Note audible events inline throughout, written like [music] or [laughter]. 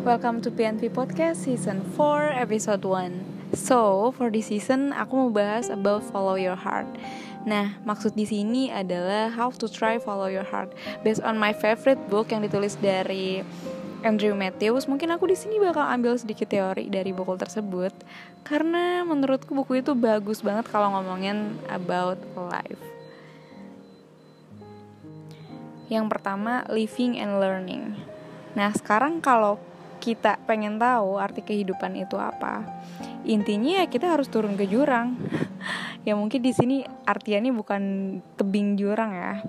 Welcome to PNP Podcast Season 4 Episode 1. So, for this season aku mau bahas about follow your heart. Nah, maksud di sini adalah how to try follow your heart based on my favorite book yang ditulis dari Andrew Matthews. Mungkin aku di sini bakal ambil sedikit teori dari buku tersebut karena menurutku buku itu bagus banget kalau ngomongin about life. Yang pertama, living and learning. Nah, sekarang kalau kita pengen tahu arti kehidupan itu apa, intinya ya kita harus turun ke jurang. [laughs] ya mungkin di sini artiannya bukan tebing jurang ya.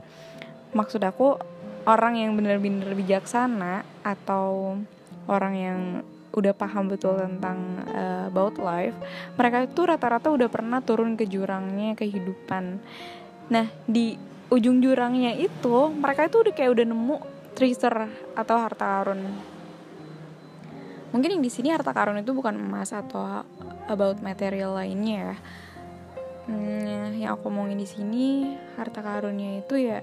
Maksud aku orang yang benar-benar bijaksana atau orang yang udah paham betul tentang uh, about life, mereka itu rata-rata udah pernah turun ke jurangnya kehidupan. Nah, di ujung jurangnya itu mereka itu udah kayak udah nemu treasure atau harta karun. Mungkin yang di sini harta karun itu bukan emas atau about material lainnya ya. Hmm, yang aku omongin di sini harta karunnya itu ya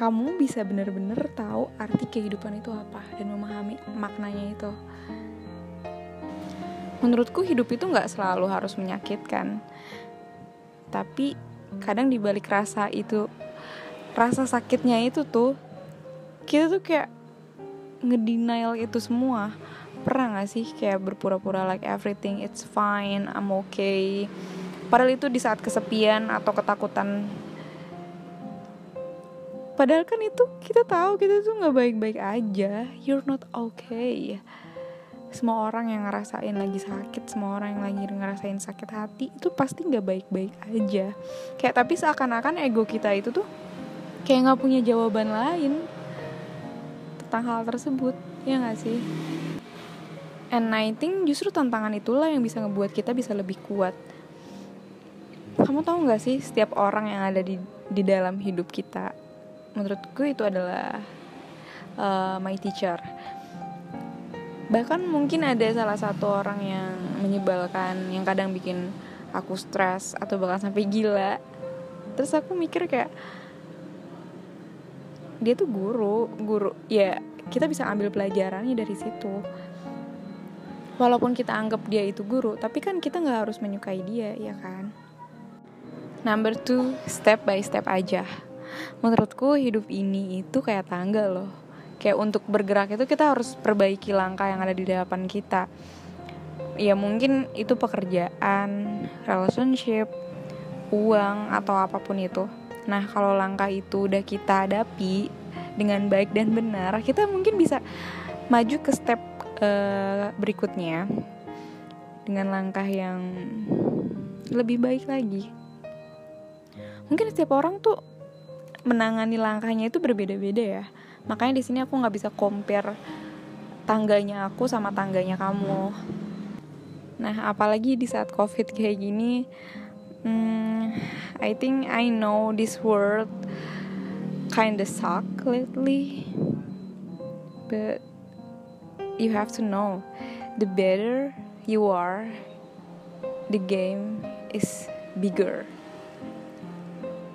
kamu bisa bener-bener tahu arti kehidupan itu apa dan memahami maknanya itu. Menurutku hidup itu nggak selalu harus menyakitkan, tapi kadang dibalik rasa itu, rasa sakitnya itu tuh kita tuh kayak ngedenial itu semua. Pernah gak sih kayak berpura-pura like everything it's fine I'm okay? Padahal itu di saat kesepian atau ketakutan. Padahal kan itu kita tahu kita tuh nggak baik-baik aja. You're not okay. Semua orang yang ngerasain lagi sakit semua orang yang lagi ngerasain sakit hati itu pasti nggak baik-baik aja. Kayak tapi seakan-akan ego kita itu tuh kayak nggak punya jawaban lain tentang hal tersebut ya nggak sih? And I think justru tantangan itulah yang bisa ngebuat kita bisa lebih kuat. Kamu tahu nggak sih setiap orang yang ada di di dalam hidup kita? Menurutku itu adalah uh, my teacher. Bahkan mungkin ada salah satu orang yang menyebalkan yang kadang bikin aku stres atau bahkan sampai gila. Terus aku mikir kayak dia tuh guru guru ya kita bisa ambil pelajarannya dari situ. Walaupun kita anggap dia itu guru tapi kan kita nggak harus menyukai dia ya kan? Number two step by step aja. Menurutku hidup ini itu kayak tangga loh. Kayak untuk bergerak itu kita harus perbaiki langkah yang ada di depan kita. Ya mungkin itu pekerjaan relationship uang atau apa pun itu Nah, kalau langkah itu udah kita hadapi dengan baik dan benar, kita mungkin bisa maju ke step uh, berikutnya dengan langkah yang lebih baik lagi. Mungkin setiap orang tuh menangani langkahnya itu berbeda-beda ya. Makanya di sini aku nggak bisa compare tangganya aku sama tangganya kamu. Nah, apalagi di saat COVID kayak gini, Hmm, I think I know this world kinda suck lately, but you have to know the better you are, the game is bigger.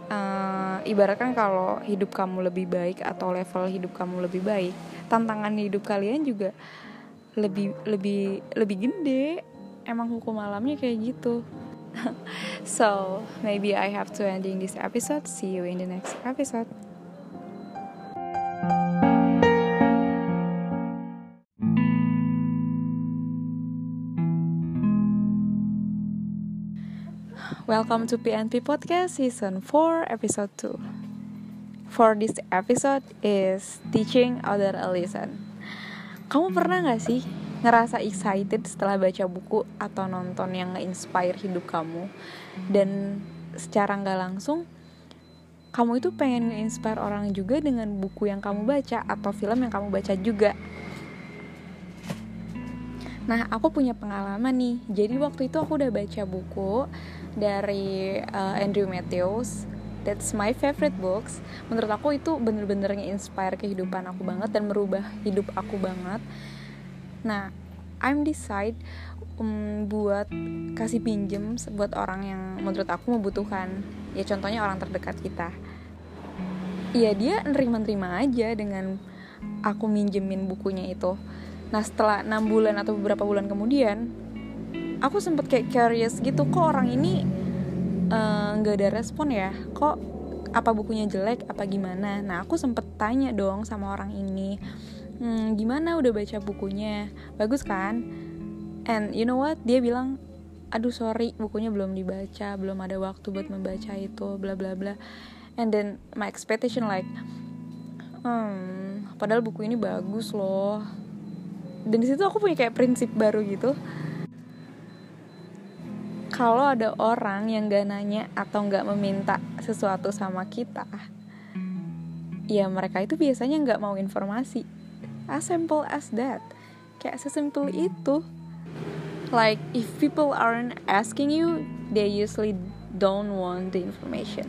Uh, ibaratkan kalau hidup kamu lebih baik atau level hidup kamu lebih baik, tantangan hidup kalian juga lebih lebih lebih gede. Emang hukum alamnya kayak gitu. [laughs] so maybe I have to ending this episode. See you in the next episode. Welcome to PNP Podcast Season 4 Episode 2 For this episode is Teaching Other a Lesson Kamu pernah gak sih ngerasa excited setelah baca buku atau nonton yang nge-inspire hidup kamu dan secara nggak langsung kamu itu pengen nge-inspire orang juga dengan buku yang kamu baca atau film yang kamu baca juga Nah, aku punya pengalaman nih. Jadi waktu itu aku udah baca buku dari uh, Andrew Matthews. That's my favorite books. Menurut aku itu bener-bener nge-inspire kehidupan aku banget dan merubah hidup aku banget. Nah, I'm decide um, buat kasih pinjem buat orang yang menurut aku membutuhkan. Ya contohnya orang terdekat kita. Iya dia nerima-nerima aja dengan aku minjemin bukunya itu. Nah setelah enam bulan atau beberapa bulan kemudian aku sempet kayak curious gitu kok orang ini eh, nggak uh, ada respon ya? Kok apa bukunya jelek? Apa gimana? Nah aku sempet tanya dong sama orang ini hmm, gimana udah baca bukunya? Bagus kan? And you know what? Dia bilang aduh sorry bukunya belum dibaca belum ada waktu buat membaca itu bla bla bla. And then my expectation like hmm padahal buku ini bagus loh. Dan di situ aku punya kayak prinsip baru gitu. Kalau ada orang yang gak nanya atau gak meminta sesuatu sama kita ya mereka itu biasanya gak mau informasi as simple as that. Kayak sesimpel itu. Like if people aren't asking you they usually don't want the information.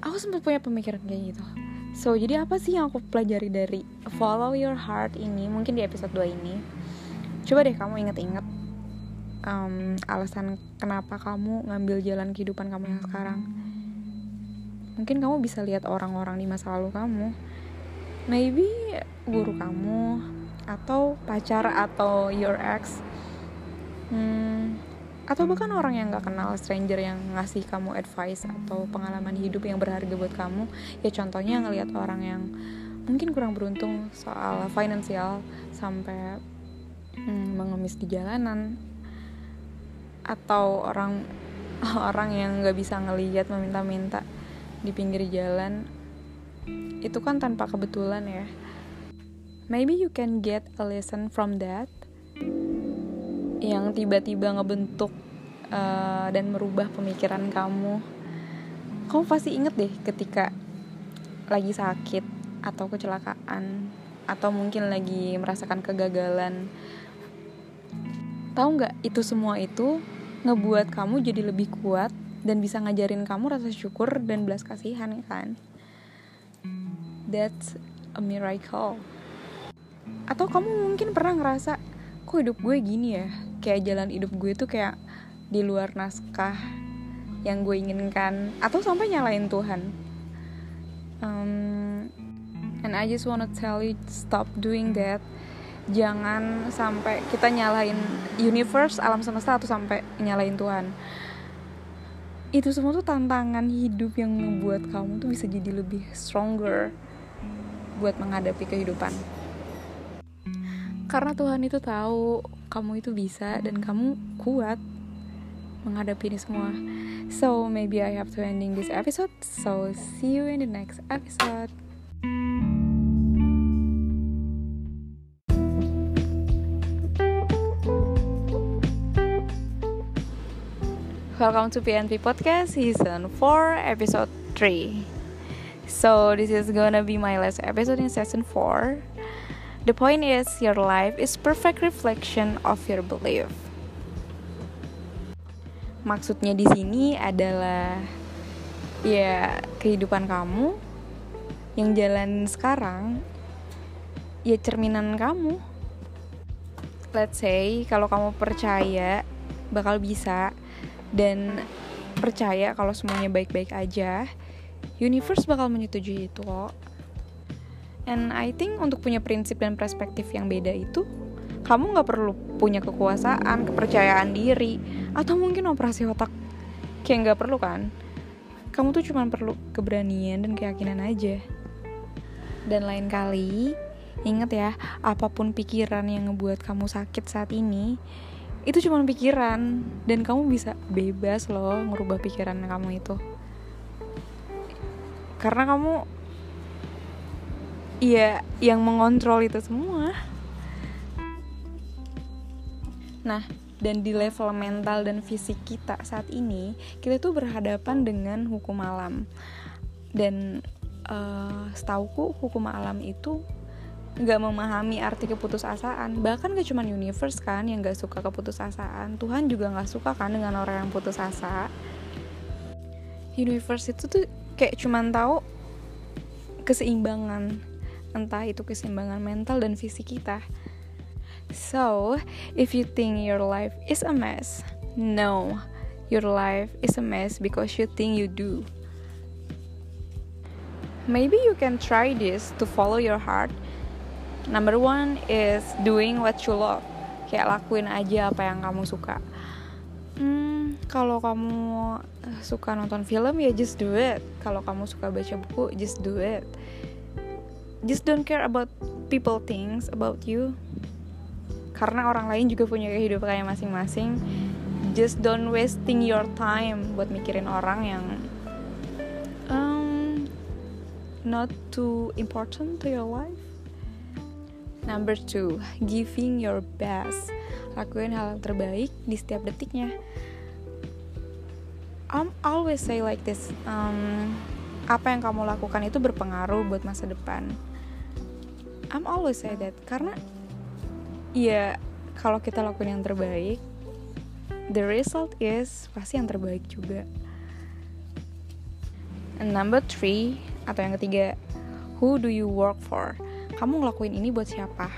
Aku sempat punya pemikiran kayak gitu. So jadi apa sih yang aku pelajari dari follow your heart ini mungkin di episode 2 ini. Coba deh kamu inget-inget um, alasan kenapa kamu ngambil jalan kehidupan kamu yang sekarang. Mungkin kamu bisa lihat orang-orang di masa lalu kamu maybe guru kamu atau pacar atau your ex. Hmm, atau bahkan orang yang gak kenal stranger yang ngasih kamu advice atau pengalaman hidup yang berharga buat kamu. Ya contohnya ngelihat orang yang mungkin kurang beruntung soal finansial sampai hmm, mengemis di jalanan. Atau orang [laughs] orang yang nggak bisa ngelihat meminta-minta di pinggir jalan itu kan tanpa kebetulan ya. Maybe you can get a lesson from that. Yang tiba-tiba ngebentuk uh, dan merubah pemikiran kamu. Kamu pasti inget deh ketika lagi sakit atau kecelakaan atau mungkin lagi merasakan kegagalan. Tahu nggak itu semua itu ngebuat kamu jadi lebih kuat dan bisa ngajarin kamu rasa syukur dan belas kasihan kan that's a miracle. Atau kamu mungkin pernah ngerasa kok hidup gue gini ya? Kayak jalan hidup gue tuh kayak di luar naskah yang gue inginkan atau sampai nyalain Tuhan. Um, and I just wanna tell you stop doing that. Jangan sampai kita nyalain universe alam semesta atau sampai nyalain Tuhan. Itu semua tuh tantangan hidup yang membuat kamu tuh bisa jadi lebih stronger buat menghadapi kehidupan karena Tuhan itu tahu kamu itu bisa dan kamu kuat menghadapi ini semua. So maybe I have to ending this episode. So see you in the next episode. Welcome to PNP Podcast Season 4 Episode 3 So this is gonna be my last episode in Season 4 The point is, your life is perfect reflection of your belief. Maksudnya di sini adalah ya kehidupan kamu yang jalan sekarang ya cerminan kamu. Let's say kalau kamu percaya bakal bisa dan percaya kalau semuanya baik-baik aja, universe bakal menyetujui itu kok. And I think untuk punya prinsip dan perspektif yang beda itu kamu nggak perlu punya kekuasaan, kepercayaan diri, atau mungkin operasi otak kayak nggak perlu kan? Kamu tuh cuma perlu keberanian dan keyakinan aja. Dan lain kali, inget ya, apa pun pikiran yang ngebuat kamu sakit saat ini, itu cuma pikiran dan kamu bisa bebas loh ngerubah pikiran kamu itu. Karena kamu Iya, yang mengontrol itu semua. Nah, dan di level mental dan fisik kita saat ini, kita tuh berhadapan dengan hukum alam. Dan uh, setauku hukum alam itu nggak memahami arti keputusasaan. Bahkan gak cuma universe kan yang gak suka keputusasaan. Tuhan juga gak suka kan dengan orang yang putus asa. Universe itu tuh kayak cuman tahu keseimbangan entah itu keseimbangan mental dan fisik kita. So, if you think your life is a mess, no, your life is a mess because you think you do. maybe you can try this to follow your heart number one is doing what you love kayak lakuin aja apa yang kamu suka hmm, kalau kamu suka nonton film ya just do it. Kalau kamu suka baca buku just do it. Just don't care about people things about you. Karena orang lain juga punya kehidupannya masing-masing. Just don't wasting your time buat mikirin orang yang um, not too important to your life. Number two, giving your best. Lakuin hal yang terbaik di setiap detiknya. I'm always say like this. Um, apa yang kamu lakukan itu berpengaruh buat masa depan. I'm always say that karena ya kalau kita lakuin yang terbaik, the result is pasti yang terbaik juga. And number three atau yang ketiga, who do you work for? kamu ngelakuin ini buat siapa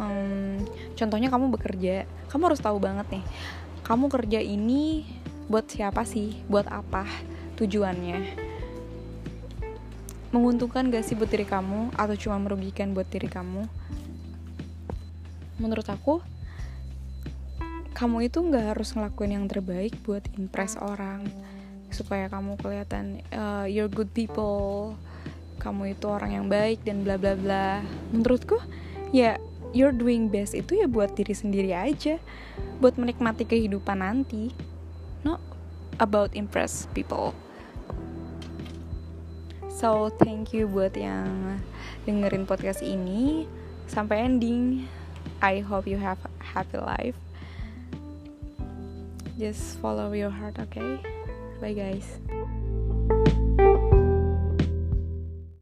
um, contohnya kamu bekerja kamu harus tahu banget nih kamu kerja ini buat siapa sih? Buat apa tujuannya? Menguntungkan gak sih buat diri kamu atau cuma merugikan buat diri kamu? Menurut aku kamu itu nggak harus ngelakuin yang terbaik buat impress orang supaya kamu kelihatan uh, you're good people kamu itu orang yang baik dan bla bla bla. Menurutku ya you're doing best itu ya buat diri sendiri aja. Buat menikmati kehidupan nanti. Not about impress people. So thank you buat yang dengerin podcast ini. Sampai ending. I hope you have a happy life. Just follow your heart okay? Bye guys